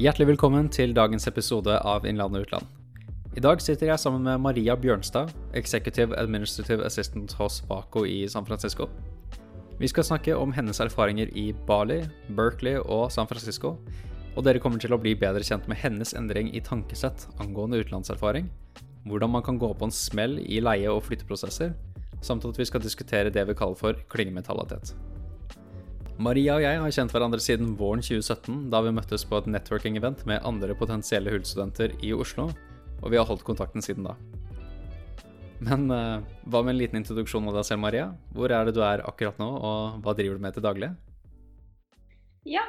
Hjertelig velkommen til dagens episode av Innlandet utland. I dag sitter jeg sammen med Maria Bjørnstad, Executive Administrative Assistant hos Baco i San Francisco. Vi skal snakke om hennes erfaringer i Bali, Berkeley og San Francisco, og dere kommer til å bli bedre kjent med hennes endring i tankesett angående utenlandserfaring, hvordan man kan gå på en smell i leie- og flytteprosesser, samt at vi skal diskutere det vi kaller for klyngementalitet. Maria og jeg har kjent hverandre siden våren 2017, da vi møttes på et networking-event med andre potensielle HUL-studenter i Oslo, og vi har holdt kontakten siden da. Men uh, hva med en liten introduksjon av deg selv, Maria? Hvor er det du er akkurat nå, og hva driver du med til daglig? Ja,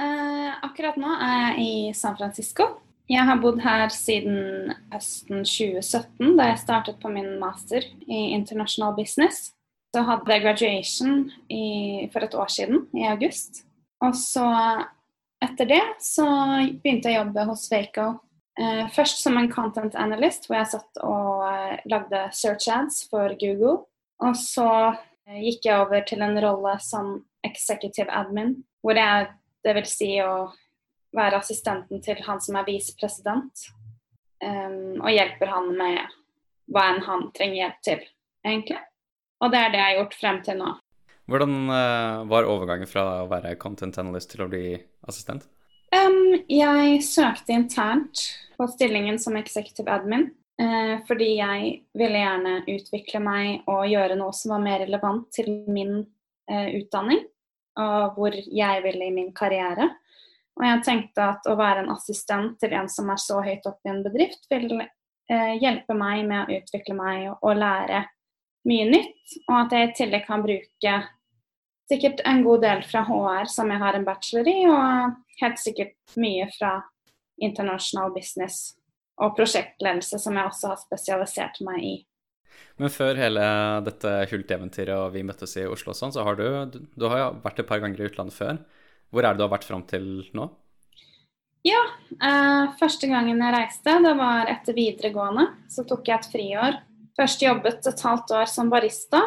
uh, akkurat nå er jeg i San Francisco. Jeg har bodd her siden høsten 2017, da jeg startet på min master i international business. Så hadde jeg graduation i, for et år siden, i august. Og så etter det så begynte jeg å jobbe hos Vaco. Eh, først som en content analyst, hvor jeg satt og eh, lagde search ads for Google. Og så eh, gikk jeg over til en rolle som executive admin, hvor jeg, det vil si å være assistenten til han som er visepresident. Um, og hjelper han med hva enn han trenger hjelp til, egentlig. Og det er det jeg har gjort frem til nå. Hvordan uh, var overgangen fra å være content analyst til å bli assistent? Um, jeg søkte internt på stillingen som executive admin. Uh, fordi jeg ville gjerne utvikle meg og gjøre noe som var mer relevant til min uh, utdanning. Og hvor jeg ville i min karriere. Og jeg tenkte at å være en assistent til en som er så høyt oppe i en bedrift, vil hjelpe meg med å utvikle meg og, og lære mye nytt, og at jeg i tillegg kan bruke sikkert en god del fra HR, som jeg har en bachelor i, og helt sikkert mye fra international business og prosjektledelse, som jeg også har spesialisert meg i. Men før hele dette hulteventyret og vi møttes i Oslo og sånn, så har du, du har jo vært et par ganger i utlandet før. Hvor er det du har vært fram til nå? Ja, eh, første gangen jeg reiste, det var etter videregående. Så tok jeg et friår Først jobbet et halvt år som barista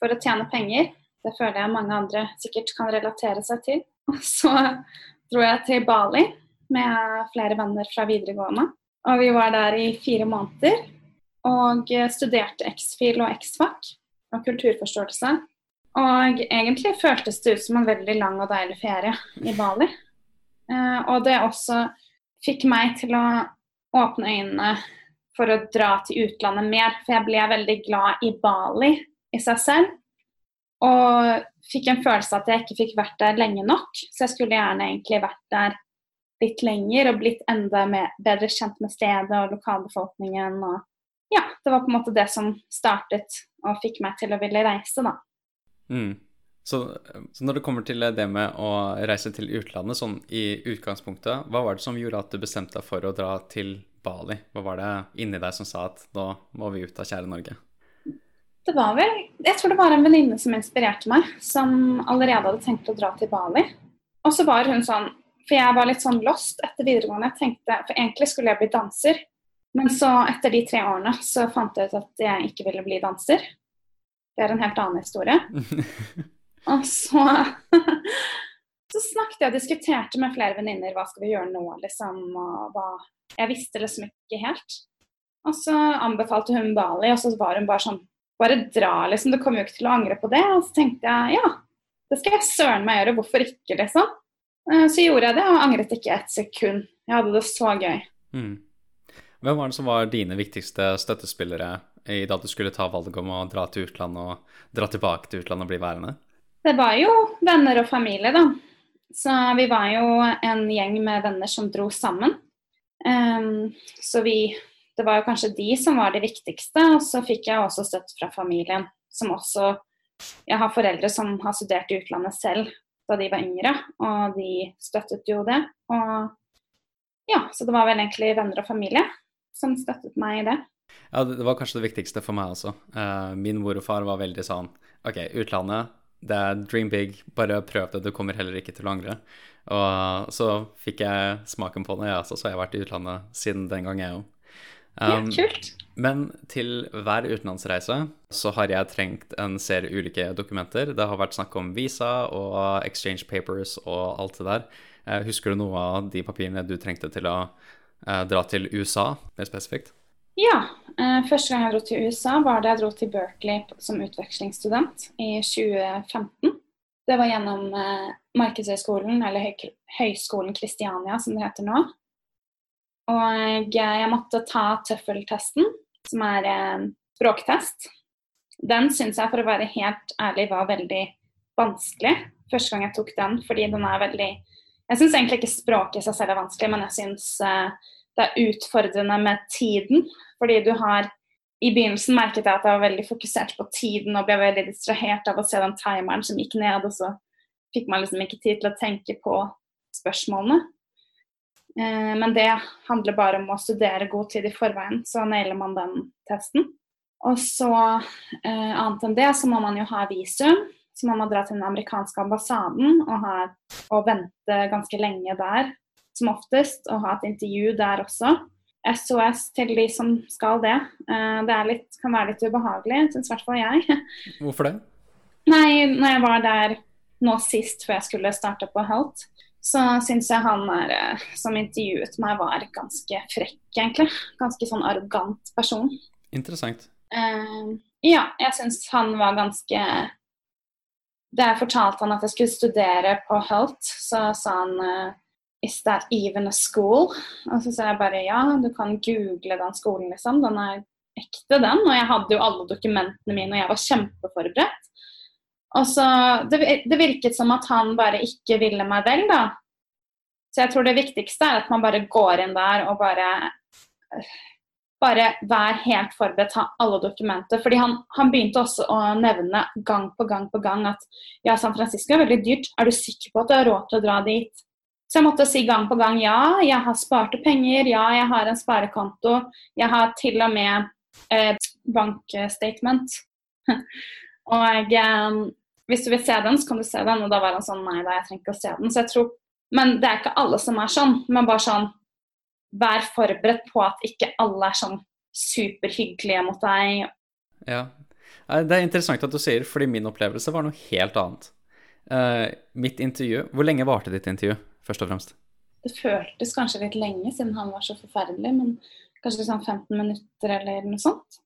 for å tjene penger. Det føler jeg mange andre sikkert kan relatere seg til. Og så dro jeg til Bali med flere venner fra videregående. Og vi var der i fire måneder og studerte X-fil og X-fac og kulturforståelse. Og egentlig føltes det ut som en veldig lang og deilig ferie i Bali. Eh, og det også fikk meg til å åpne øynene for å dra til utlandet mer. For jeg ble veldig glad i Bali i seg selv. Og fikk en følelse at jeg ikke fikk vært der lenge nok. Så jeg skulle gjerne egentlig vært der litt lenger og blitt enda mer, bedre kjent med stedet og lokalbefolkningen. Og ja, det var på en måte det som startet og fikk meg til å ville reise, da. Mm. Så, så, når det kommer til det med å reise til utlandet, sånn i utgangspunktet, hva var det som gjorde at du bestemte deg for å dra til Bali? Hva var det inni deg som sa at nå må vi ut av kjære Norge? Det var vel Jeg tror det var en venninne som inspirerte meg, som allerede hadde tenkt å dra til Bali. Og så var hun sånn For jeg var litt sånn lost etter videregående. Jeg tenkte, For egentlig skulle jeg bli danser. Men så, etter de tre årene, så fant jeg ut at jeg ikke ville bli danser. Det er en helt annen historie. og så Så snakket jeg og diskuterte med flere venninner hva skal vi gjøre nå, liksom. Og hva jeg visste liksom ikke helt. Og så anbefalte hun Bali, og så var hun bare sånn Bare dra, liksom. Du kommer jo ikke til å angre på det. Og så tenkte jeg ja, det skal jeg søren meg gjøre. Hvorfor ikke, liksom. Eh, så gjorde jeg det, og angret ikke et sekund. Jeg hadde det så gøy. Mm. Hvem var det som var dine viktigste støttespillere i da du skulle ta valget om å dra til utlandet og dra tilbake til utlandet og bli værende? Det var jo venner og familie, da. Så vi var jo en gjeng med venner som dro sammen. Um, så vi Det var jo kanskje de som var det viktigste. Og så fikk jeg også støtte fra familien, som også Jeg har foreldre som har studert i utlandet selv da de var yngre, og de støttet jo det. Og ja, så det var vel egentlig venner og familie som støttet meg i det. Ja, det var kanskje det viktigste for meg også. Uh, min mor og far var veldig sånn OK, utlandet, det er dream big, bare prøv det, du kommer heller ikke til å angre. Og så fikk jeg smaken på det, ja, så, så har jeg vært i utlandet siden den gang, jeg òg. Um, ja, kult. Men til hver utenlandsreise så har jeg trengt en serie ulike dokumenter. Det har vært snakk om visa og exchange papers og alt det der. Eh, husker du noe av de papirene du trengte til å eh, dra til USA, mer spesifikt? Ja. Eh, første gang jeg dro til USA, var da jeg dro til Berkeley som utvekslingsstudent i 2015. Det var gjennom Markedshøgskolen, eller Høgskolen Kristiania som det heter nå. Og jeg måtte ta tøffeltesten, som er en språktest. Den syns jeg, for å være helt ærlig, var veldig vanskelig første gang jeg tok den, fordi den er veldig Jeg syns egentlig ikke språket i seg selv er vanskelig, men jeg syns uh, det er utfordrende med tiden. Fordi du har I begynnelsen merket jeg at jeg var veldig fokusert på tiden og ble veldig distrahert av å se den timeren som gikk ned, og så fikk man liksom ikke tid til å tenke på spørsmålene. Eh, men det handler bare om å studere god tid i forveien, så nailer man den testen. Og så eh, annet enn det, så må man jo ha visum. Så må man dra til den amerikanske ambassaden og, ha, og vente ganske lenge der, som oftest. Og ha et intervju der også. SOS til de som skal det. Eh, det litt, kan være litt ubehagelig, syns i hvert fall jeg. Hvorfor det? Nei, når jeg var der nå sist før jeg skulle starte på Helt, så syns jeg han er, eh, som intervjuet meg, var ganske frekk, egentlig. Ganske sånn arrogant person. Interessant. Uh, ja, jeg syns han var ganske Da jeg fortalte han at jeg skulle studere på Helt, så sa han uh, Is that even a school? Og så sa jeg bare ja, du kan google den skolen, liksom. Den er ekte, den. Og jeg hadde jo alle dokumentene mine, og jeg var kjempeforberedt. Og så, det, det, virket som at han bare ikke ville meg vel, da. Så jeg tror det viktigste er at man bare går inn der og bare bare vær helt forberedt, ha alle dokumenter. Fordi han, han, begynte også å nevne gang på gang på gang at ja, San Francisco er veldig dyrt. Er du sikker på at du har råd til å dra dit? Så jeg måtte si gang på gang ja, jeg har sparte penger, ja, jeg har en sparekonto. Jeg har til og med eh, bankstatement. og eh, hvis du vil se den, så kan du se den. Og da var han sånn nei da, jeg trenger ikke å se den. Så jeg tror, Men det er ikke alle som er sånn. Men bare sånn vær forberedt på at ikke alle er sånn superhyggelige mot deg. Ja. Det er interessant at du sier, fordi min opplevelse var noe helt annet. Uh, mitt intervju Hvor lenge varte ditt intervju, først og fremst? Det føltes kanskje litt lenge, siden han var så forferdelig, men kanskje sånn 15 minutter eller noe sånt.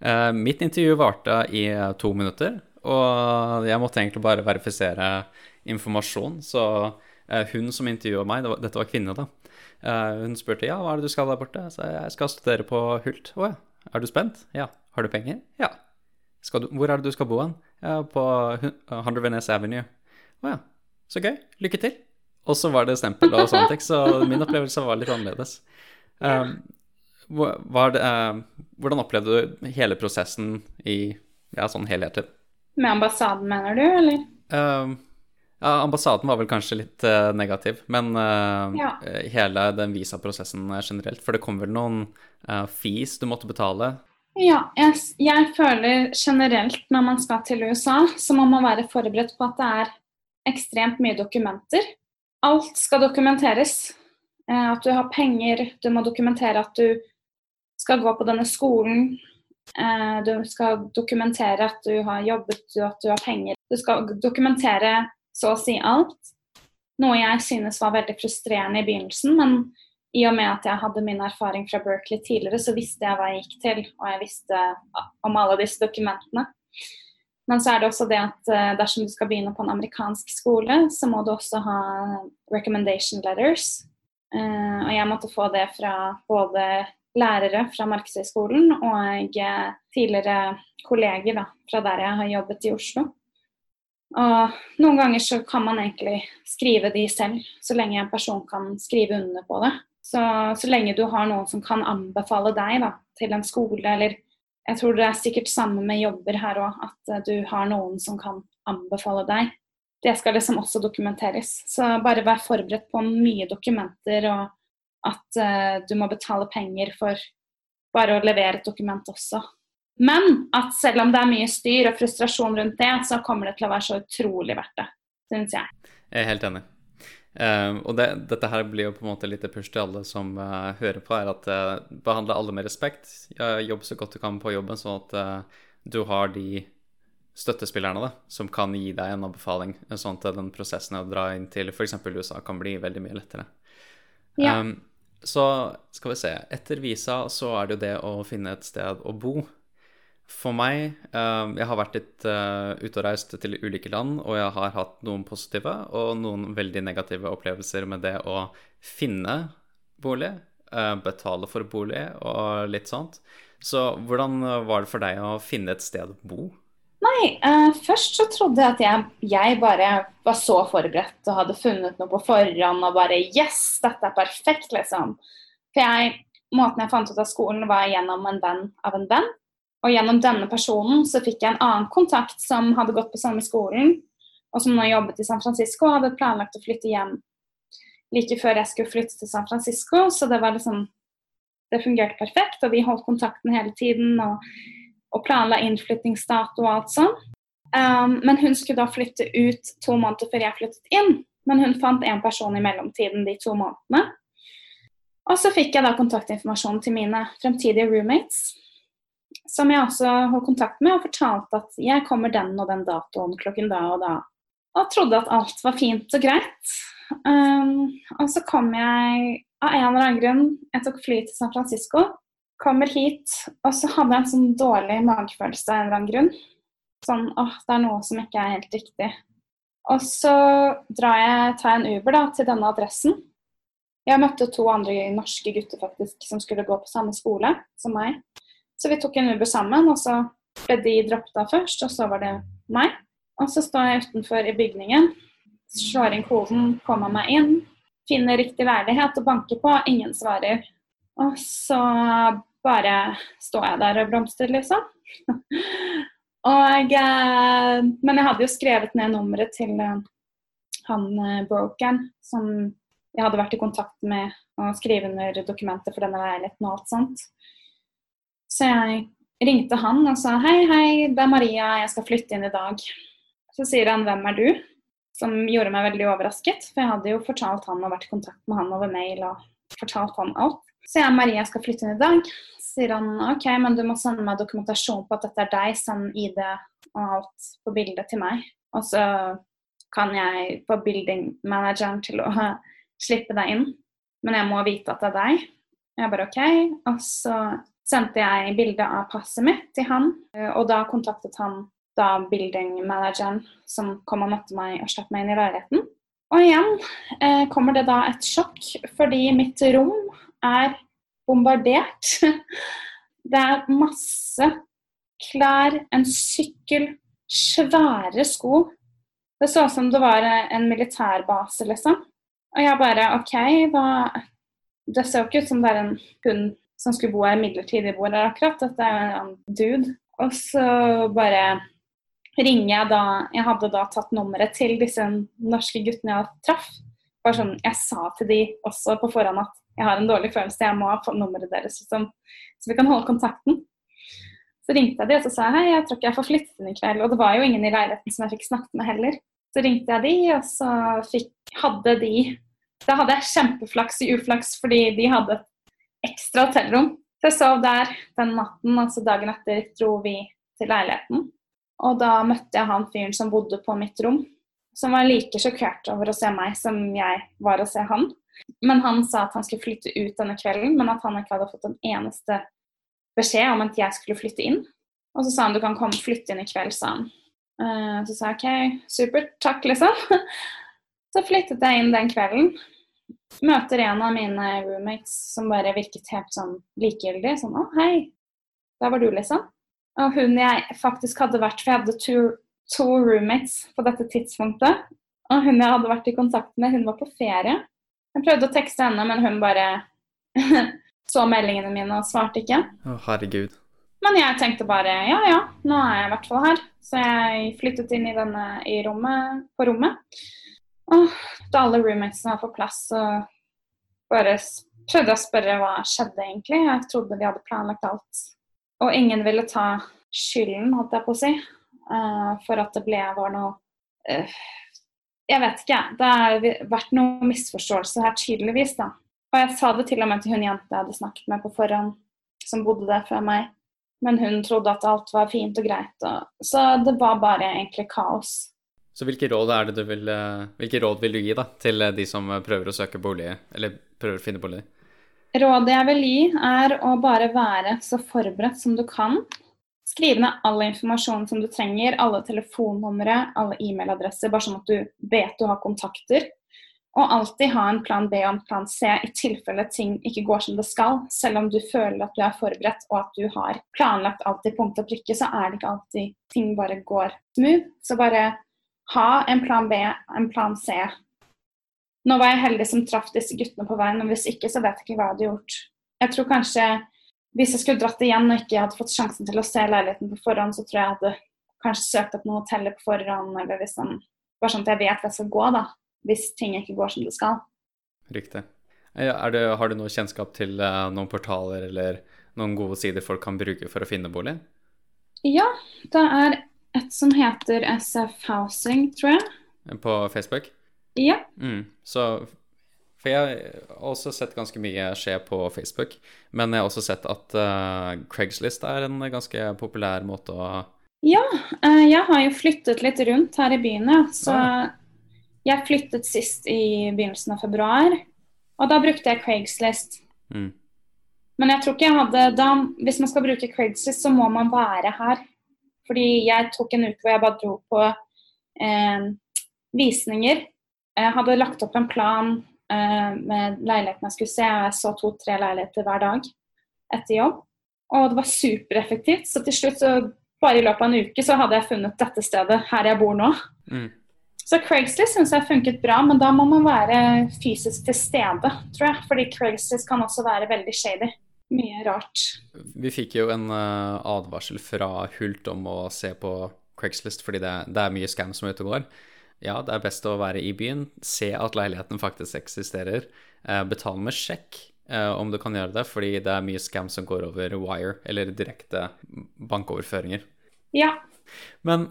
Uh, mitt intervju varte i to minutter, og jeg måtte egentlig bare verifisere informasjon. Så uh, hun som intervjua meg, det var, dette var kvinne, da, uh, hun spurte ja, hva er det du skal der borte. Så jeg skal studere på Hult. Å ja. Er du spent? Ja. Har du penger? Ja. Du, hvor er det du skal bo hen? Ja, på Hundred Venice Avenue. Å ja. Så gøy. Lykke til. Og så var det stempel og sånne ting, så min opplevelse var litt annerledes. Um, det, uh, hvordan opplevde du hele prosessen i ja, sånn helhetlig? Med ambassaden, mener du, eller? Uh, ja, ambassaden var vel kanskje litt uh, negativ, men uh, ja. hele den visaprosessen generelt. For det kom vel noen fees du måtte betale? Ja, jeg, jeg, føler generelt når man skal til USA, så må man være forberedt på at det er ekstremt mye dokumenter. Alt skal dokumenteres. At du har penger, du må dokumentere at du skal gå på denne skolen, Eh, du skal dokumentere at du har jobbet, at du har penger. Du skal dokumentere så å si alt. Noe jeg synes var veldig frustrerende i begynnelsen, men i og med at jeg hadde min erfaring fra Berkeley tidligere, så visste jeg hva jeg gikk til, og jeg visste om alle disse dokumentene. Men så er det også det at eh, dersom du skal begynne på en amerikansk skole, så må du også ha recommendation letters. Eh, og jeg måtte få det fra både lærere fra Markedshøgskolen og tidligere kolleger da, fra der jeg har jobbet i Oslo. Og noen ganger så kan man egentlig skrive de selv, så lenge en person kan skrive under på det. Så, så lenge du har noen som kan anbefale deg da, til en skole, eller jeg tror det er sikkert samme med jobber her òg, at eh, du har noen som kan anbefale deg. Det skal liksom også dokumenteres. Så bare vær forberedt på mye dokumenter og at uh, du må betale penger for bare å levere et dokument også. Men at selv om det er mye styr og frustrasjon rundt det, så kommer det til å være så utrolig verdt det, syns jeg. Jeg er helt enig. Uh, og det, dette her blir jo på en måte litt push til alle som uh, hører på, er at uh, behandle alle med respekt. Jobb så godt du kan på jobben, sånn at du har de støttespillerne da, som kan gi deg en anbefaling, sånn at den prosessen å dra inn til f.eks. USA kan bli veldig mye lettere. Ja. Um, så skal vi se. Etter visa så er det jo det å finne et sted å bo. For meg uh, Jeg har vært litt uh, ute og reist til ulike land, og jeg har hatt noen positive og noen veldig negative opplevelser med det å finne bolig, uh, betale for bolig og litt sånt. Så hvordan var det for deg å finne et sted å bo? Nei, uh, først så trodde jeg at jeg, jeg, bare var så forberedt og hadde funnet noe på forhånd og bare Yes, dette er perfekt, liksom. For jeg, måten jeg fant ut av skolen, var gjennom en venn av en venn. Og gjennom denne personen så fikk jeg en annen kontakt som hadde gått på samme skolen, og som nå jobbet i San Francisco og hadde planlagt å flytte hjem like før jeg skulle flytte til San Francisco. Så det var liksom Det fungerte perfekt, og vi holdt kontakten hele tiden og, og planla innflyttingsdato og alt sånn. Um, men hun skulle da flytte ut to måneder før jeg flyttet inn. Men hun fant en person i mellomtiden de to månedene. Og så fikk jeg da kontaktinformasjon til mine fremtidige roommates som jeg også holdt kontakt med, og fortalte at jeg kommer den og den datoen klokken da og da. Og trodde at alt var fint og greit. Um, og så kom jeg av en eller annen grunn Jeg tok fly til San Francisco, kommer hit, og så hadde jeg en sånn dårlig magefølelse av en eller annen grunn. Sånn åh, det er noe som ikke er helt riktig. Og så drar jeg, tar jeg en Uber da, til denne adressen. Jeg møtte to andre norske gutter faktisk som skulle gå på samme skole som meg. Så vi tok en Uber sammen, og så ble de droppet av først, og så var det meg. Og så står jeg utenfor i bygningen, slår inn koden, kommer meg inn, finner riktig leilighet og banker på, ingen svarer. Og så bare står jeg der og blomstrer, liksom. og, eh, men jeg hadde jo skrevet ned nummeret til eh, han Broken, brokeren som jeg hadde vært i kontakt med og skrevet under dokumenter for denne leiligheten og alt sånt. Så jeg ringte han og sa hei, hei, det er Maria, jeg skal flytte inn i dag. Så sier han hvem er du? Som gjorde meg veldig overrasket, for jeg hadde jo fortalt han og vært i kontakt med han over mail og fortalt han alt. Så jeg og Maria skal flytte inn i dag. Sier han OK, men du må sende meg dokumentasjon på at dette er deg, send ID og alt på bildet til meg. Og så kan jeg få building-manageren til å slippe deg inn. Men jeg må vite at det er deg. Jeg bare OK. Og så sendte jeg bilde av passet mitt til han, og da kontaktet han da building-manageren som kom og møtte meg og slapp meg inn i leiligheten. Og igjen eh, kommer det da et sjokk, fordi mitt rom er bombardert. Det er masse klær, en sykkel, svære sko. Det så ut som det var en militærbase, liksom. Og jeg bare OK, hva Det ser jo ikke ut som det er en hund som skulle bo her midlertidig, bor her akkurat. Dette er en dude. Og så bare ringer jeg da Jeg hadde da tatt nummeret til disse norske guttene jeg traff. Bare sånn, Jeg sa til de også på forhånd at jeg har en dårlig følelse, jeg må ha nummeret deres, liksom, så vi kan holde kontakten. Så ringte jeg de og så sa jeg, hei, jeg tror ikke jeg får flyttet inn i kveld. Og det var jo ingen i leiligheten som jeg fikk snakket med heller. Så ringte jeg de, og så fikk, hadde de Da hadde jeg kjempeflaks i uflaks, fordi de hadde ekstra hotellrom. Så jeg sov der den natten, altså dagen etter dro vi til leiligheten. Og da møtte jeg han fyren som bodde på mitt rom, som var like sjokkert over å se meg som jeg var å se han. Men han sa at han skulle flytte ut denne kvelden, men at han ikke hadde fått en eneste beskjed om at jeg skulle flytte inn. Og så sa han du kan komme og flytte inn i kveld, sa han. Eh, så sa jeg OK, supert, takk, liksom. Så flyttet jeg inn den kvelden møter en av mine roommates som bare virket helt sånn likegyldig. Sånn 'Å, hei, der var du', liksom. Og hun jeg faktisk hadde vært For jeg hadde to, to roommates på dette tidspunktet. Og hun jeg hadde vært i kontakt med, hun var på ferie. Jeg prøvde å tekste henne, men hun bare så meldingene mine og svarte ikke. Å, herregud. Men jeg tenkte bare ja ja, nå er jeg i hvert fall her. Så jeg flyttet inn i denne i rommet, på rommet. Og da alle roommatesene var på plass, så bare prøvde jeg å spørre hva skjedde egentlig. Jeg trodde de hadde planlagt alt. Og ingen ville ta skylden, holdt jeg på å si, for at det ble, var noe uh, Jeg vet ikke, det har vært noen misforståelser her tydeligvis, da. Og jeg sa det til og med til hun jenta jeg hadde snakket med på forhånd, som bodde der før meg. Men hun trodde at alt var fint og greit. Og... Så det var bare egentlig kaos. Så hvilke råd, er det du vil, eh, hvilke råd vil du gi da, til de som prøver å søke bolig, eller prøver å finne bolig? Rådet jeg vil gi, er å bare være så forberedt som du kan. Skriv ned all informasjon som du trenger, alle telefonnumre, alle e-mailadresser, bare sånn at du vet du har kontakter. Og alltid ha en plan B og en plan C i tilfelle ting ikke går som det skal. Selv om du føler at du er forberedt og at du har planlagt alt i punkt og prikke, så er det ikke alltid ting bare går smooth. Så bare ha en plan B, en plan C. Nå var jeg heldig som traff disse guttene på veien, og hvis ikke, så vet jeg ikke hva jeg hadde gjort. Jeg tror kanskje hvis jeg skulle dratt igjen og ikke hadde fått sjansen til å se leiligheten på forhånd, så tror jeg jeg hadde kanskje søkt opp noen hoteller på forhånd, eller liksom Bare sånn at jeg vet hvor jeg skal gå, da hvis ting ikke går som det skal. Riktig. Det, har du noe kjennskap til uh, noen portaler eller noen gode sider folk kan bruke for å finne bolig? Ja, det er et som heter SF Housing, tror jeg. På Facebook? Ja. Mm. Så For jeg har også sett ganske mye skje på Facebook. Men jeg har også sett at uh, Craigslist er en ganske populær måte å Ja, uh, jeg har jo flyttet litt rundt her i byen, ja. Så ah. Jeg flyttet sist i begynnelsen av februar, og da brukte jeg Craigslist. Mm. Men jeg tror ikke jeg hadde da, Hvis man skal bruke Craigslist, så må man være her. Fordi jeg tok en uke hvor jeg bare dro på eh, visninger. Jeg hadde lagt opp en plan med leilighetene jeg skulle se, jeg så to-tre leiligheter hver dag etter jobb. Og det var supereffektivt. Så til slutt, så bare i løpet av en uke, så hadde jeg funnet dette stedet her jeg bor nå. Mm. Så Craigslist syns jeg funket bra, men da må man være fysisk til stede, tror jeg. Fordi Craigslist kan også være veldig shady. Mye rart. Vi fikk jo en uh, advarsel fra Hult om å se på Craigslist, fordi det, det er mye scam som er ute og går. Ja, det er best å være i byen, se at leiligheten faktisk eksisterer. Uh, betal med sjekk uh, om du kan gjøre det, fordi det er mye scam som går over wire, eller direkte bankoverføringer. Ja. Men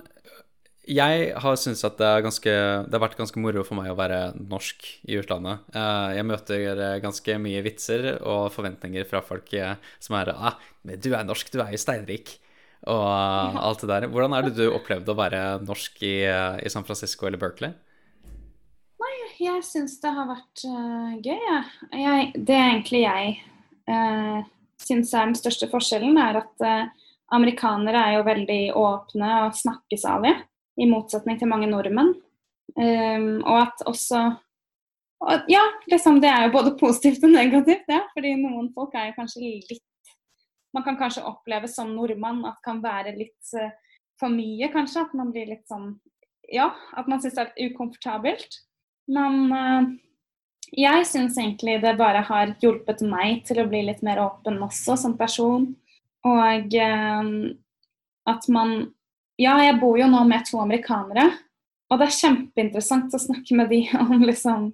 jeg har syntes at det, ganske, det, har vært ganske moro for meg å være norsk i utlandet. Eh, jeg møter ganske mye vitser og forventninger fra folk eh, som er ah, 'Du er norsk, du er jo steinrik', og alt det der. Hvordan er det du opplevde å være norsk i, i San Francisco eller Berkeley? Nei, jeg syns det har vært uh, gøy, jeg. Det er egentlig jeg uh, syns er den største forskjellen, er at uh, amerikanere er jo veldig åpne og snakkesalige i motsetning til mange nordmenn. Um, og at også og Ja, liksom, det er jo både positivt og negativt, ja, fordi noen folk er jo kanskje litt Man kan kanskje oppleve som nordmann at kan være litt uh, for mye, kanskje. At man blir litt sånn Ja, at man syns det er ukomfortabelt. Men uh, jeg syns egentlig det bare har hjulpet meg til å bli litt mer åpen også som person. Og uh, at man ja, jeg bor jo nå med to amerikanere. Og det er kjempeinteressant å snakke med de om liksom,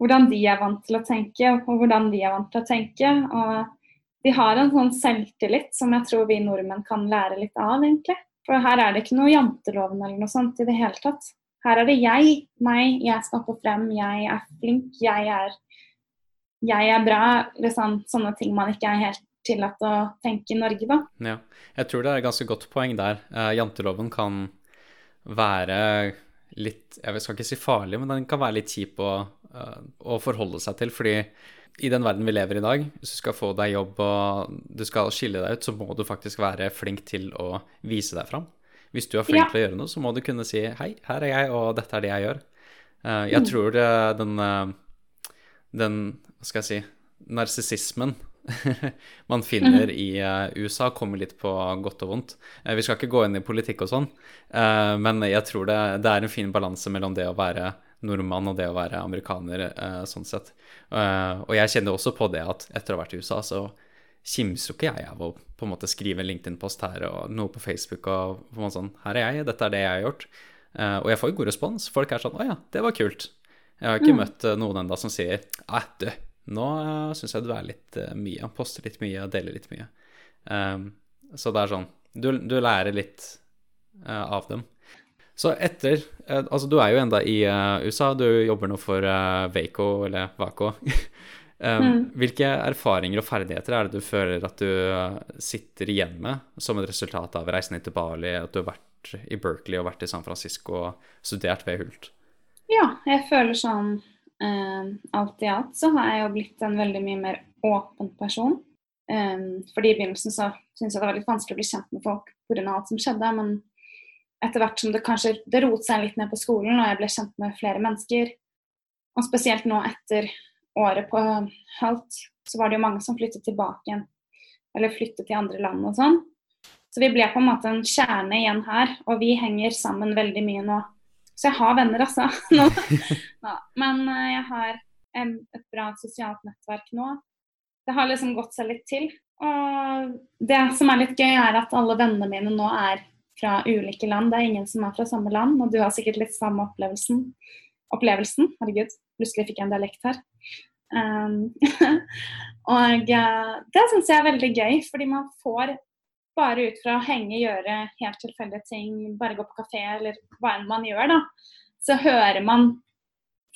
hvordan de er vant til å tenke, og hvordan vi er vant til å tenke. Og de har en sånn selvtillit som jeg tror vi nordmenn kan lære litt av, egentlig. For her er det ikke noe janteloven eller noe sånt i det hele tatt. Her er det jeg, meg, jeg skal opp frem, jeg er flink, jeg er, jeg er bra. Liksom, sånne ting man ikke er helt tillatt å tenke i Norge, da. Ja, jeg tror det er et ganske godt poeng der. Uh, janteloven kan være litt Jeg skal ikke si farlig, men den kan være litt kjip å, uh, å forholde seg til. Fordi i den verden vi lever i i dag, hvis du skal få deg jobb og du skal skille deg ut, så må du faktisk være flink til å vise deg fram. Hvis du er flink ja. til å gjøre noe, så må du kunne si 'hei, her er jeg, og dette er det jeg gjør'. Uh, jeg mm. tror det, den, den Hva skal jeg si Narsissismen man finner mhm. i USA, kommer litt på godt og vondt. Vi skal ikke gå inn i politikk og sånn, men jeg tror det, det, er en fin balanse mellom det å være nordmann og det å være amerikaner, sånn sett. og jeg kjenner også på det at etter å ha vært i USA, så kimser jo ikke jeg av å på en måte skrive en LinkedIn-post her og noe på Facebook og på en måte sånn Her er jeg, dette er det jeg har gjort. og jeg får jo god respons. Folk er sånn Å ja, det var kult. Jeg har ikke mm. møtt noen enda som sier Æ, du, nå uh, syns jeg du er litt uh, mye. Poster litt mye og deler litt mye. Så det er sånn Du, du lærer litt av dem. Så etter Altså, du er jo enda i USA. Du jobber nå for Vaco, eller Vaco. Um, mm. Hvilke erfaringer og ferdigheter er det du føler at du sitter igjen med som et resultat av reisen til Bali, at du har vært i Berkeley og vært i San Francisco og studert ved Hult? Ja, jeg føler sånn uh, alt i alt så har jeg jo blitt en veldig mye mer åpen person. Um, fordi I begynnelsen så syntes jeg det var litt vanskelig å bli kjent med folk pga. alt som skjedde. Men etter hvert som det kanskje det rotet seg litt ned på skolen, og jeg ble kjent med flere mennesker, og spesielt nå etter året på Halt, så var det jo mange som flyttet tilbake igjen. Eller flyttet til andre land og sånn. Så vi ble på en måte en kjerne igjen her, og vi henger sammen veldig mye nå. Så jeg har venner, altså. nå. Men eh, jeg har en, et bra sosialt nettverk nå. Det har liksom gått seg litt til. Og det som er litt gøy, er at alle vennene mine nå er fra ulike land. Det er ingen som er fra samme land, og du har sikkert litt samme opplevelsen. Opplevelsen, herregud, plutselig fikk jeg en dialekt her. Um, og uh, det syns jeg er veldig gøy, fordi man får bare ut fra å henge, gjøre helt tilfeldige ting, bare gå på kafé eller hva enn man gjør, da, så hører man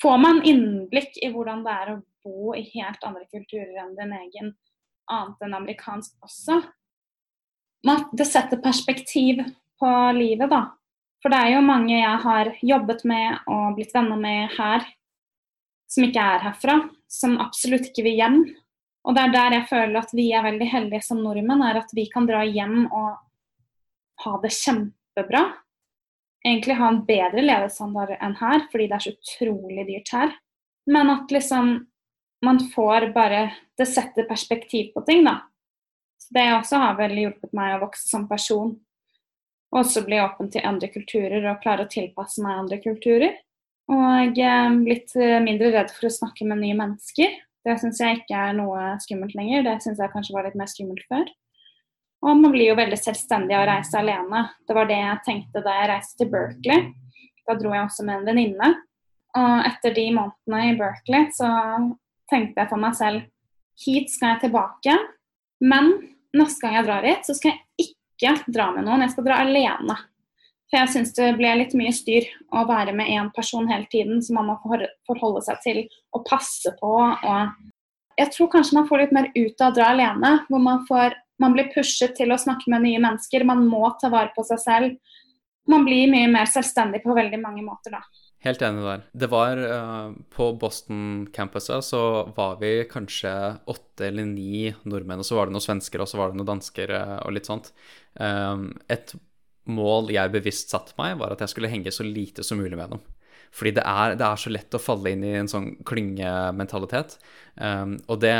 Får man innblikk i hvordan det er å bo i helt andre kulturer enn din egen, annet enn amerikansk også. Man, det setter perspektiv på livet, da. For det er jo mange jeg har jobbet med og blitt venner med her, som ikke er herfra, som absolutt ikke vil hjem. Og det er der jeg føler at vi er veldig heldige som nordmenn, er at vi kan dra hjem og ha det kjempebra. Egentlig ha en bedre levestandard enn her, fordi det er så utrolig dyrt her. Men at liksom man får bare Det setter perspektiv på ting, da. Så det også har vel hjulpet meg å vokse som person. Og også bli åpen til andre kulturer og klare å tilpasse meg andre kulturer. Og blitt eh, mindre redd for å snakke med nye mennesker. Det syns jeg ikke er noe skummelt lenger. Det syns jeg kanskje var litt mer skummelt før. Og man blir jo veldig selvstendig av å reise alene. Det var det jeg tenkte da jeg reiste til Berkeley. Da dro jeg også med en venninne. Og etter de månedene i Berkeley så tenkte jeg for meg selv hit skal jeg tilbake. Men neste gang jeg drar hit, så skal jeg ikke dra med noen. Jeg skal dra alene. For jeg syns det ble litt mye styr å være med én person hele tiden som man må forholde seg til og passe på. Og jeg tror kanskje man får litt mer ut av å dra alene, hvor man, får, man blir pushet til å snakke med nye mennesker. Man må ta vare på seg selv. Man blir mye mer selvstendig på veldig mange måter da. Helt enig der. Det var uh, På Boston-campuset så var vi kanskje åtte eller ni nordmenn, og så var det noen svensker, og så var det noen dansker uh, og litt sånt. Um, et mål jeg bevisst satte meg, var at jeg skulle henge så lite som mulig med dem. Fordi det er, det er så lett å falle inn i en sånn klyngementalitet. Um, og det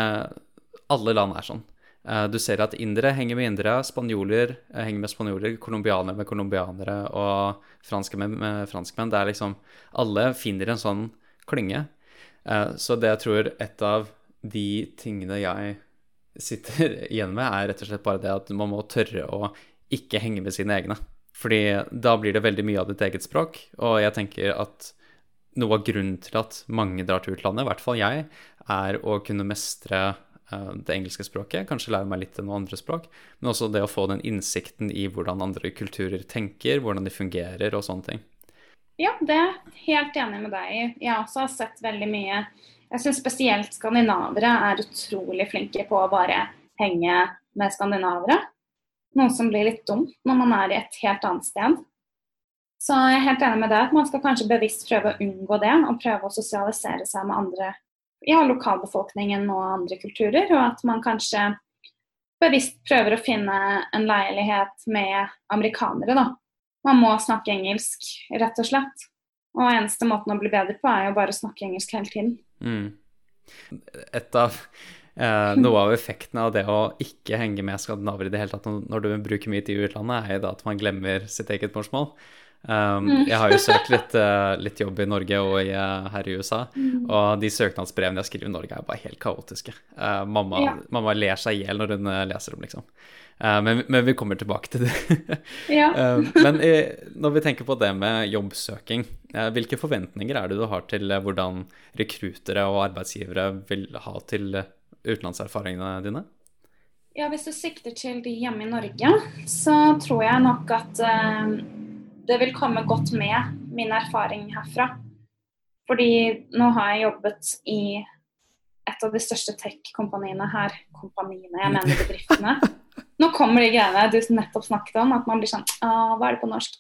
Alle land er sånn. Uh, du ser at indere henger med indere, spanjoler uh, henger med spanjoler, colombianere med colombianere og franskmenn med franskmenn. Det er liksom Alle finner en sånn klynge. Uh, så det jeg tror et av de tingene jeg sitter igjen med, er rett og slett bare det at man må tørre å ikke henge med sine egne. Fordi da blir det veldig mye av ditt eget språk, og jeg tenker at noe av grunnen til at mange drar til utlandet, i hvert fall jeg, er å kunne mestre det engelske språket, kanskje lære meg litt av noen andre språk, men også det å få den innsikten i hvordan andre kulturer tenker, hvordan de fungerer og sånne ting. Ja, det er jeg helt enig med deg i. Jeg også har sett veldig mye Jeg syns spesielt skandinavere er utrolig flinke på å bare henge med skandinavere. Noe som blir litt dumt når man er i et helt annet sted. Så jeg er helt enig med deg at man skal kanskje bevisst prøve å unngå det, og prøve å sosialisere seg med andre, ja, lokalbefolkningen og andre kulturer. Og at man kanskje bevisst prøver å finne en leilighet med amerikanere, da. Man må snakke engelsk, rett og slett. Og eneste måten å bli bedre på, er jo bare å snakke engelsk hele tiden. Mm. Et av Eh, noe av effekten av det å ikke henge med skandinaver i det hele tatt når du bruker mye tid i utlandet, er jo da at man glemmer sitt eget morsmål. Um, mm. jeg har jo søkt litt, uh, litt, jobb i Norge og i, uh, her i USA, mm. og de søknadsbrevene jeg skriver i Norge, er bare helt kaotiske. Uh, mamma, ja. mamma, ler seg i hjel når hun leser dem, liksom. Men, men, vi kommer tilbake til det. ja. men i, når vi tenker på det med jobbsøking, hvilke forventninger er det du har til hvordan rekrutere og arbeidsgivere vil ha til utenlandserfaringene dine? Ja, Hvis du sikter til de hjemme i Norge, så tror jeg nok at det vil komme godt med min erfaring herfra. Fordi nå har jeg jobbet i et av de største tech-kompaniene her. Kompaniene, jeg mener bedriftene. Nå kommer de greiene du nettopp snakket om, at man blir sånn ah, Hva er det på norsk?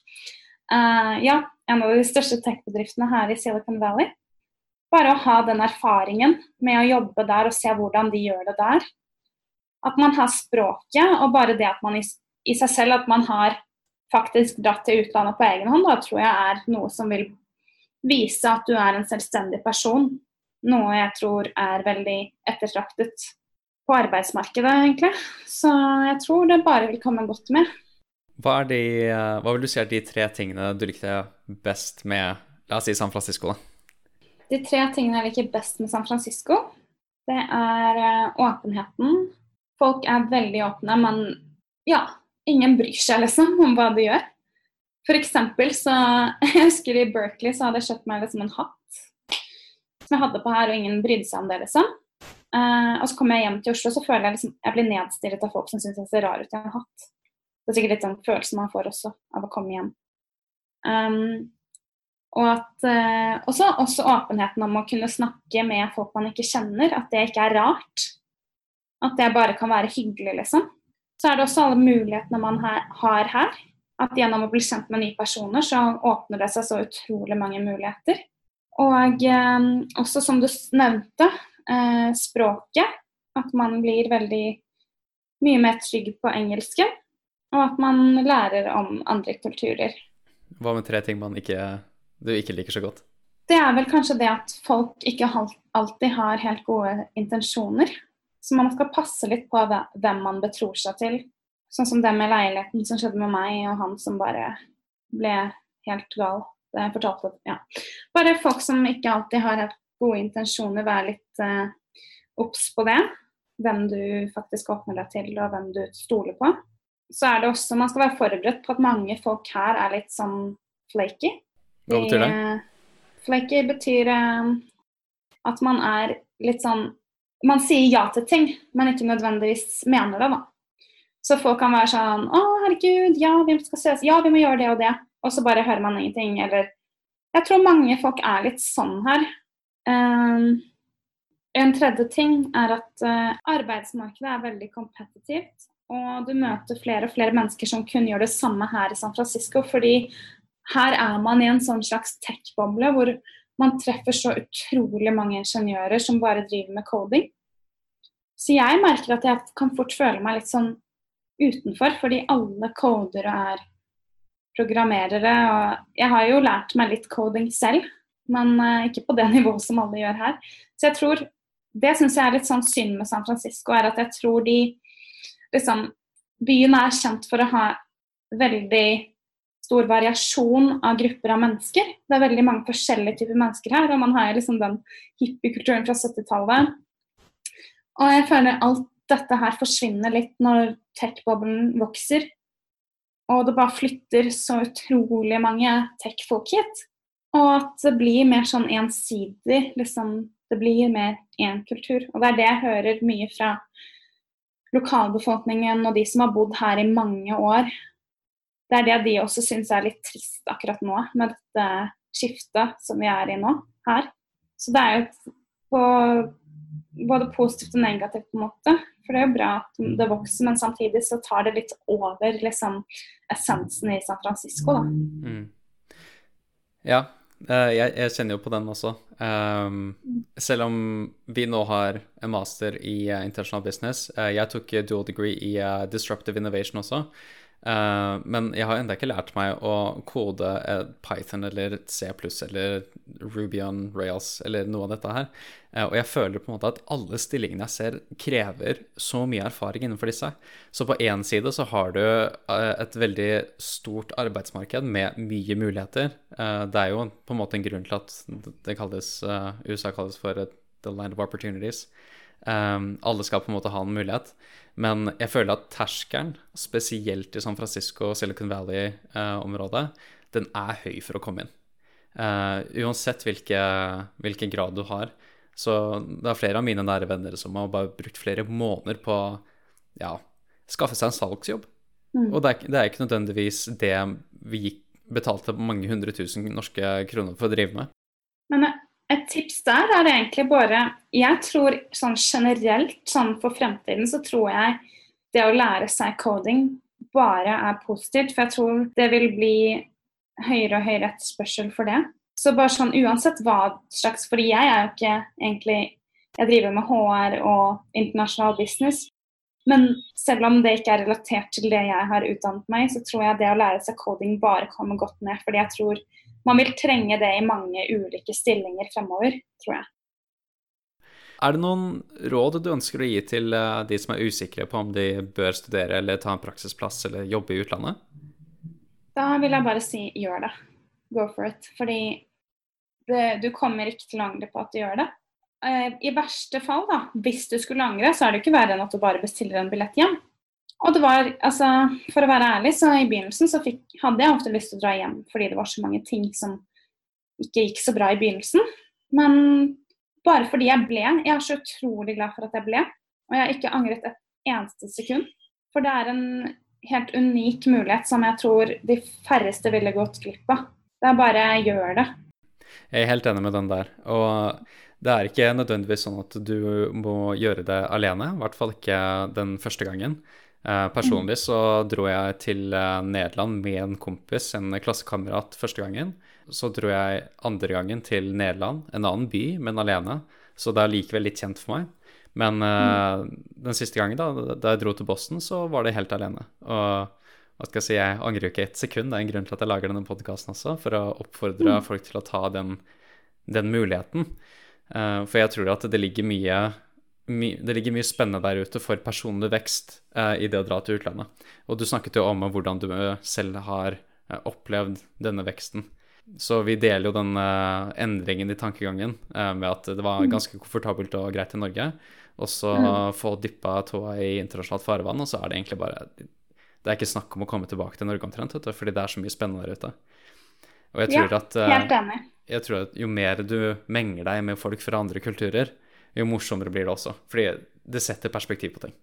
Uh, ja, en av de største tech-bedriftene her i Silicon Valley. Bare å ha den erfaringen med å jobbe der og se hvordan de gjør det der. At man har språket, og bare det at man i, i seg selv at man har faktisk dratt til utlandet på egen hånd, da tror jeg er noe som vil vise at du er en selvstendig person. Noe jeg tror er veldig ettertraktet på arbeidsmarkedet, egentlig. Så jeg tror det bare vil komme godt med. Hva, de, hva vil du si er de tre tingene du likte best med la oss si San Francisco? da? De tre tingene jeg liker best med San Francisco, det er eh, åpenheten. Folk er veldig åpne, men ja, ingen bryr seg liksom om hva de gjør. Eksempel så Jeg husker i Berkeley så hadde jeg kjøpt meg liksom en hatt som jeg hadde på her, og ingen brydde seg om det, liksom. Uh, og så kommer jeg hjem til Oslo, så føler jeg liksom jeg blir nedstirret av folk som syns jeg ser rar ut i en hatt. Det er sikkert litt den følelsen man får også av å komme hjem. Um, og at uh, også, også, åpenheten om å kunne snakke med folk man ikke kjenner, at det ikke er rart. At det bare kan være hyggelig, liksom. Så er det også alle mulighetene man har her. At gjennom å bli kjent med nye personer, så åpner det seg så utrolig mange muligheter. Og eh, også som du nevnte, eh, språket. At man blir veldig mye mer trygg på engelsken. Og at man lærer om andre kulturer. Hva med tre ting man ikke, du ikke liker så godt? Det er vel kanskje det at folk ikke alltid har helt gode intensjoner. Så man skal passe litt på hvem man betror seg til. Sånn som det med leiligheten som skjedde med meg og han som bare ble helt gal. Det fortalte, ja. Bare folk som ikke alltid har helt gode intensjoner, vær litt uh, på det. Hvem du faktisk åpner deg til, og hvem du stoler på. Så er det også, Man skal være forberedt på at mange folk her er litt sånn flaky. Hva betyr det? Flaky betyr uh, at man er litt sånn man sier ja til ting, men ikke nødvendigvis mener det, da. Så folk kan være sånn Å, herregud, ja, vi skal ses. Ja, vi må gjøre det og det. Og så bare hører man ingenting. Eller Jeg tror mange folk er litt sånn her. Um, en tredje ting er at uh, arbeidsmarkedet er veldig kompetitivt. Og du møter flere og flere mennesker som kun gjør det samme her i San Francisco. Fordi her er man i en sånn slags tech-boble hvor man treffer så utrolig mange ingeniører som bare driver med coding. Så jeg merker at jeg kan fort føle meg litt sånn utenfor, fordi alle coder er programmerere. Og jeg har jo lært meg litt coding selv, men uh, ikke på det nivået som alle gjør her. Så jeg tror Det syns jeg er litt sånn synd med San Francisco, er at jeg tror de liksom Byen er kjent for å ha veldig stor variasjon av grupper av mennesker. Det er veldig mange forskjellige typer mennesker her, og man har liksom den hippiekulturen fra 70-tallet. Og jeg føler alt dette her forsvinner litt når tech-boblen vokser. Og det bare flytter så utrolig mange tech-folk hit. Og at det blir mer sånn ensidig, liksom. Det blir mer én kultur. Og det er det jeg hører mye fra lokalbefolkningen og de som har bodd her i mange år det er det de også syns er litt trist akkurat nå, med dette skiftet som vi er i nå her. Så det er jo på både positivt og negativt på en måte. For det er jo bra at det vokser, men samtidig så tar det litt over liksom essensen i San Francisco, da. Mm. Ja, eh, jeg, jeg, kjenner jo på den også. Um, selv om vi nå har en master i uh, international business. Uh, jeg tok dual degree i uh, disruptive innovation også. Uh, men jeg har ennå ikke lært meg å kode Python eller C eller Ruby on Rails eller noe av dette her. Uh, og jeg føler på en måte at alle stillingene jeg ser, krever så mye erfaring innenfor disse. Så på én side så har du uh, et veldig stort arbeidsmarked med mye muligheter. det er jo på en måte en grunn til at det kalles, USA kalles for the land of opportunities. Alle skal på en måte ha en mulighet. Men jeg føler at terskelen, spesielt i San Francisco og Silicon Valley-området, den er høy for å komme inn. Uh, uansett hvilke, hvilken grad du har. Så det er flere av mine nære venner som har bare brukt flere måneder på ja, skaffe seg en salgsjobb. Mm. Og det er, det er, ikke nødvendigvis det vi betalte mange hundre tusen norske kroner for å drive med. Men et tips der er egentlig bare Jeg tror sånn generelt, sånn for fremtiden, så tror jeg det å lære seg coding bare er positivt. For jeg tror det vil bli høyere og høyere etterspørsel for det. Så bare sånn uansett hva slags Fordi jeg er jo ikke egentlig Jeg driver med HR og internasjonal business. Men selv om det ikke er relatert til det jeg har utdannet meg, så tror jeg det å lære seg coding bare kommer godt ned. Fordi jeg tror man vil trenge det i mange ulike stillinger fremover, tror jeg. Er det noen råd du ønsker å gi til eh, de som er usikre på om de bør studere eller ta en praksisplass eller jobbe i utlandet? Da vil jeg bare si gjør det. Go for it. Fordi det, du kommer ikke til å angre på at du gjør det. Eh, I verste fall, da, hvis du skulle angre, så er det ikke verre enn at du bare bestiller en billett hjem. Og det var, altså, For å være ærlig, så i begynnelsen så fikk, hadde jeg ofte lyst til å dra hjem fordi det var så mange ting som ikke gikk så bra i begynnelsen. Men bare fordi jeg ble Jeg er så utrolig glad for at jeg ble. Og jeg har ikke angret et eneste sekund. For det er en helt unik mulighet som jeg tror de færreste ville gått glipp av. Det er bare gjør det. Jeg er helt enig med den der. Og det er ikke nødvendigvis sånn at du må gjøre det alene. I hvert fall ikke den første gangen. Eh, personlig så dro jeg til eh, Nederland med en kompis, en klassekamerat, første gangen. Så dro jeg andre gangen til Nederland, en annen by, men alene. Så det er likevel litt kjent for meg. Men uh, den siste gangen, da, da jeg dro til Boston, så var det helt alene. Og hva skal jeg si, jeg angrer jo ikke ett sekund. Det er en grunn til at jeg lager denne podkasten også, for å oppfordre mm. folk til å ta den, den muligheten. Uh, for jeg tror at det ligger mye det ligger mye spennende der ute for personlig vekst eh, i det å dra til utlandet. Og du snakket jo om hvordan du eh, selv har eh, opplevd denne veksten. Så vi deler jo den eh, endringen i tankegangen eh, med at det var mm. ganske komfortabelt og greit i Norge. Og så mm. få dyppa tåa i internasjonalt farvann, og så er det egentlig bare Det er ikke snakk om å komme tilbake til Norge omtrent, fordi det er så mye spennende der ute. Og jeg tror ja, at, enig. jeg tror at jo mer du menger deg med folk fra andre kulturer, jo morsommere blir det også. Fordi det setter perspektiv på ting.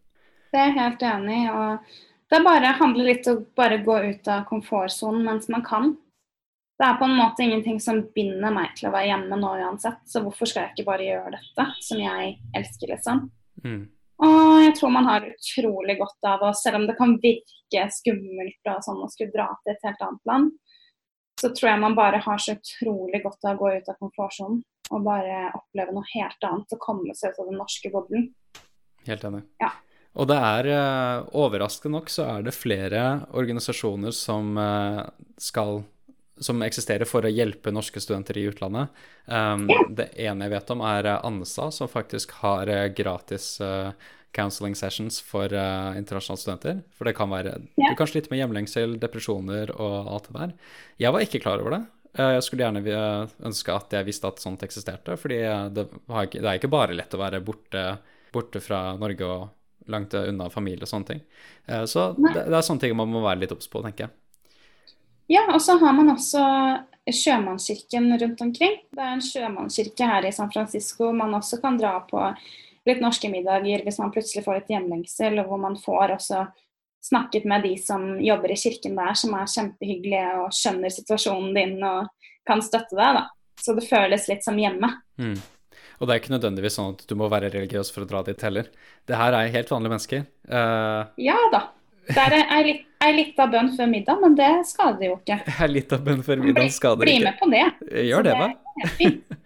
Det er jeg helt enig i. og Det bare handler litt om å bare gå ut av komfortsonen mens man kan. Det er på en måte ingenting som binder meg til å være hjemme nå uansett, så hvorfor skal jeg ikke bare gjøre dette, som jeg elsker, liksom. Mm. Og jeg tror man har utrolig godt av å, selv om det kan virke skummelt og sånn å skulle dra til et helt annet land, så tror jeg man bare har så utrolig godt av å gå ut av komfortsonen og bare oppleve noe helt annet og komme seg ut av den norske boblen. Helt enig. Ja. Og det er uh, overraskende nok så er det flere organisasjoner som uh, skal som eksisterer for å hjelpe norske studenter i utlandet. Um. Det ene jeg vet om, er uh, ANSA, som faktisk har gratis counseling sessions for internasjonale studenter. For det kan være. Du kan slite med hjemlengsel, depresjoner og alt det der. Jeg var ikke klar over det. Eh, jeg skulle gjerne ønske at jeg visste at sånt eksisterte, fordi det, ikke, det er ikke bare lett å være borte, borte, fra Norge og langt unna familie og sånne ting. Eh, så det, det, er sånne ting man må være litt obs på, tenker jeg. Ja, og så har man også sjømannskirken rundt omkring. Det er en sjømannskirke her i San Francisco man også kan dra på litt norske middager hvis man plutselig får litt hjemlengsel, og hvor man får også snakket med de som jobber i kirken der, som er kjempehyggelige og skjønner situasjonen din og kan støtte deg. da. Så det føles litt som hjemme. Mm. Og det er ikke nødvendigvis sånn at du må være religiøs for å dra dit heller. Det her er helt vanlige mennesker. Uh... Ja da. Det er ei litt, lita bønn før middag, men det skader jo ikke. Ei lita bønn før middag skader ikke. Bli med på det. Gjør det, da.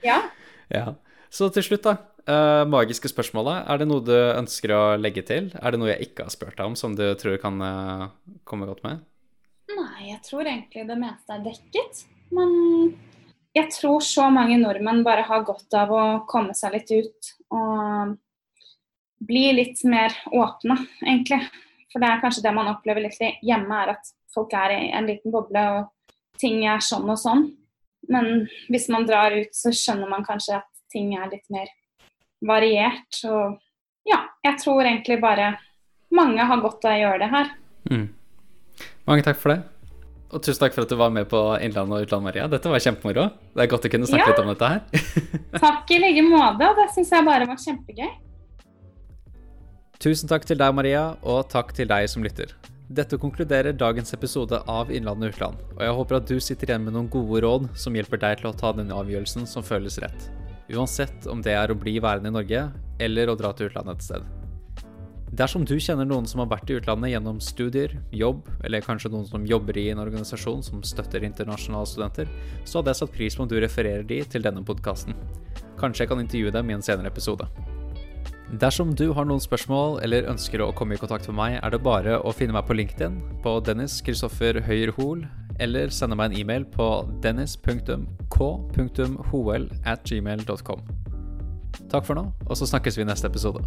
Ja. ja. Så til slutt, da. Uh, magiske spørsmålet. Er det noe du ønsker å legge til? Er det noe jeg ikke har spurt deg om, som du tror kan uh, komme godt med? Nei, jeg tror egentlig det meste er dekket. Men jeg tror så mange nordmenn bare har godt av å komme seg litt ut og bli litt mer åpne, egentlig. For det er kanskje det man opplever litt hjemme, er at folk er i en liten boble og ting er sånn og sånn. Men hvis man drar ut, så skjønner man kanskje at ting er litt mer variert. Og ja, jeg tror egentlig bare mange har godt av å gjøre det her. Mm. Mange takk for det. Og tusen takk for at du var med på Innlandet og utland, Maria. Dette var kjempemoro. Det er godt å kunne snakke ja. litt om dette her. takk i like måte. og Det syns jeg bare var kjempegøy. Tusen takk til deg, Maria, og takk til deg som lytter. Dette konkluderer dagens episode av Innlandet utland, og jeg håper at du sitter igjen med noen gode råd som hjelper deg til å ta den avgjørelsen som føles rett. Uansett om det er å bli værende i Norge, eller å dra til utlandet et sted. Dersom du kjenner noen som har vært i utlandet gjennom studier, jobb, eller kanskje noen som jobber i en organisasjon som støtter internasjonale studenter, så hadde jeg satt pris på om du refererer de til denne podkasten. Kanskje jeg kan intervjue dem i en senere episode. Dersom du har noen spørsmål eller ønsker å komme i kontakt med meg, er det bare å finne meg på LinkedIn på Dennis Kristoffer Høyer Hoel, eller sende meg en e-mail på dennis.k.hol at gmail.com. Takk for nå, og så snakkes vi i neste episode.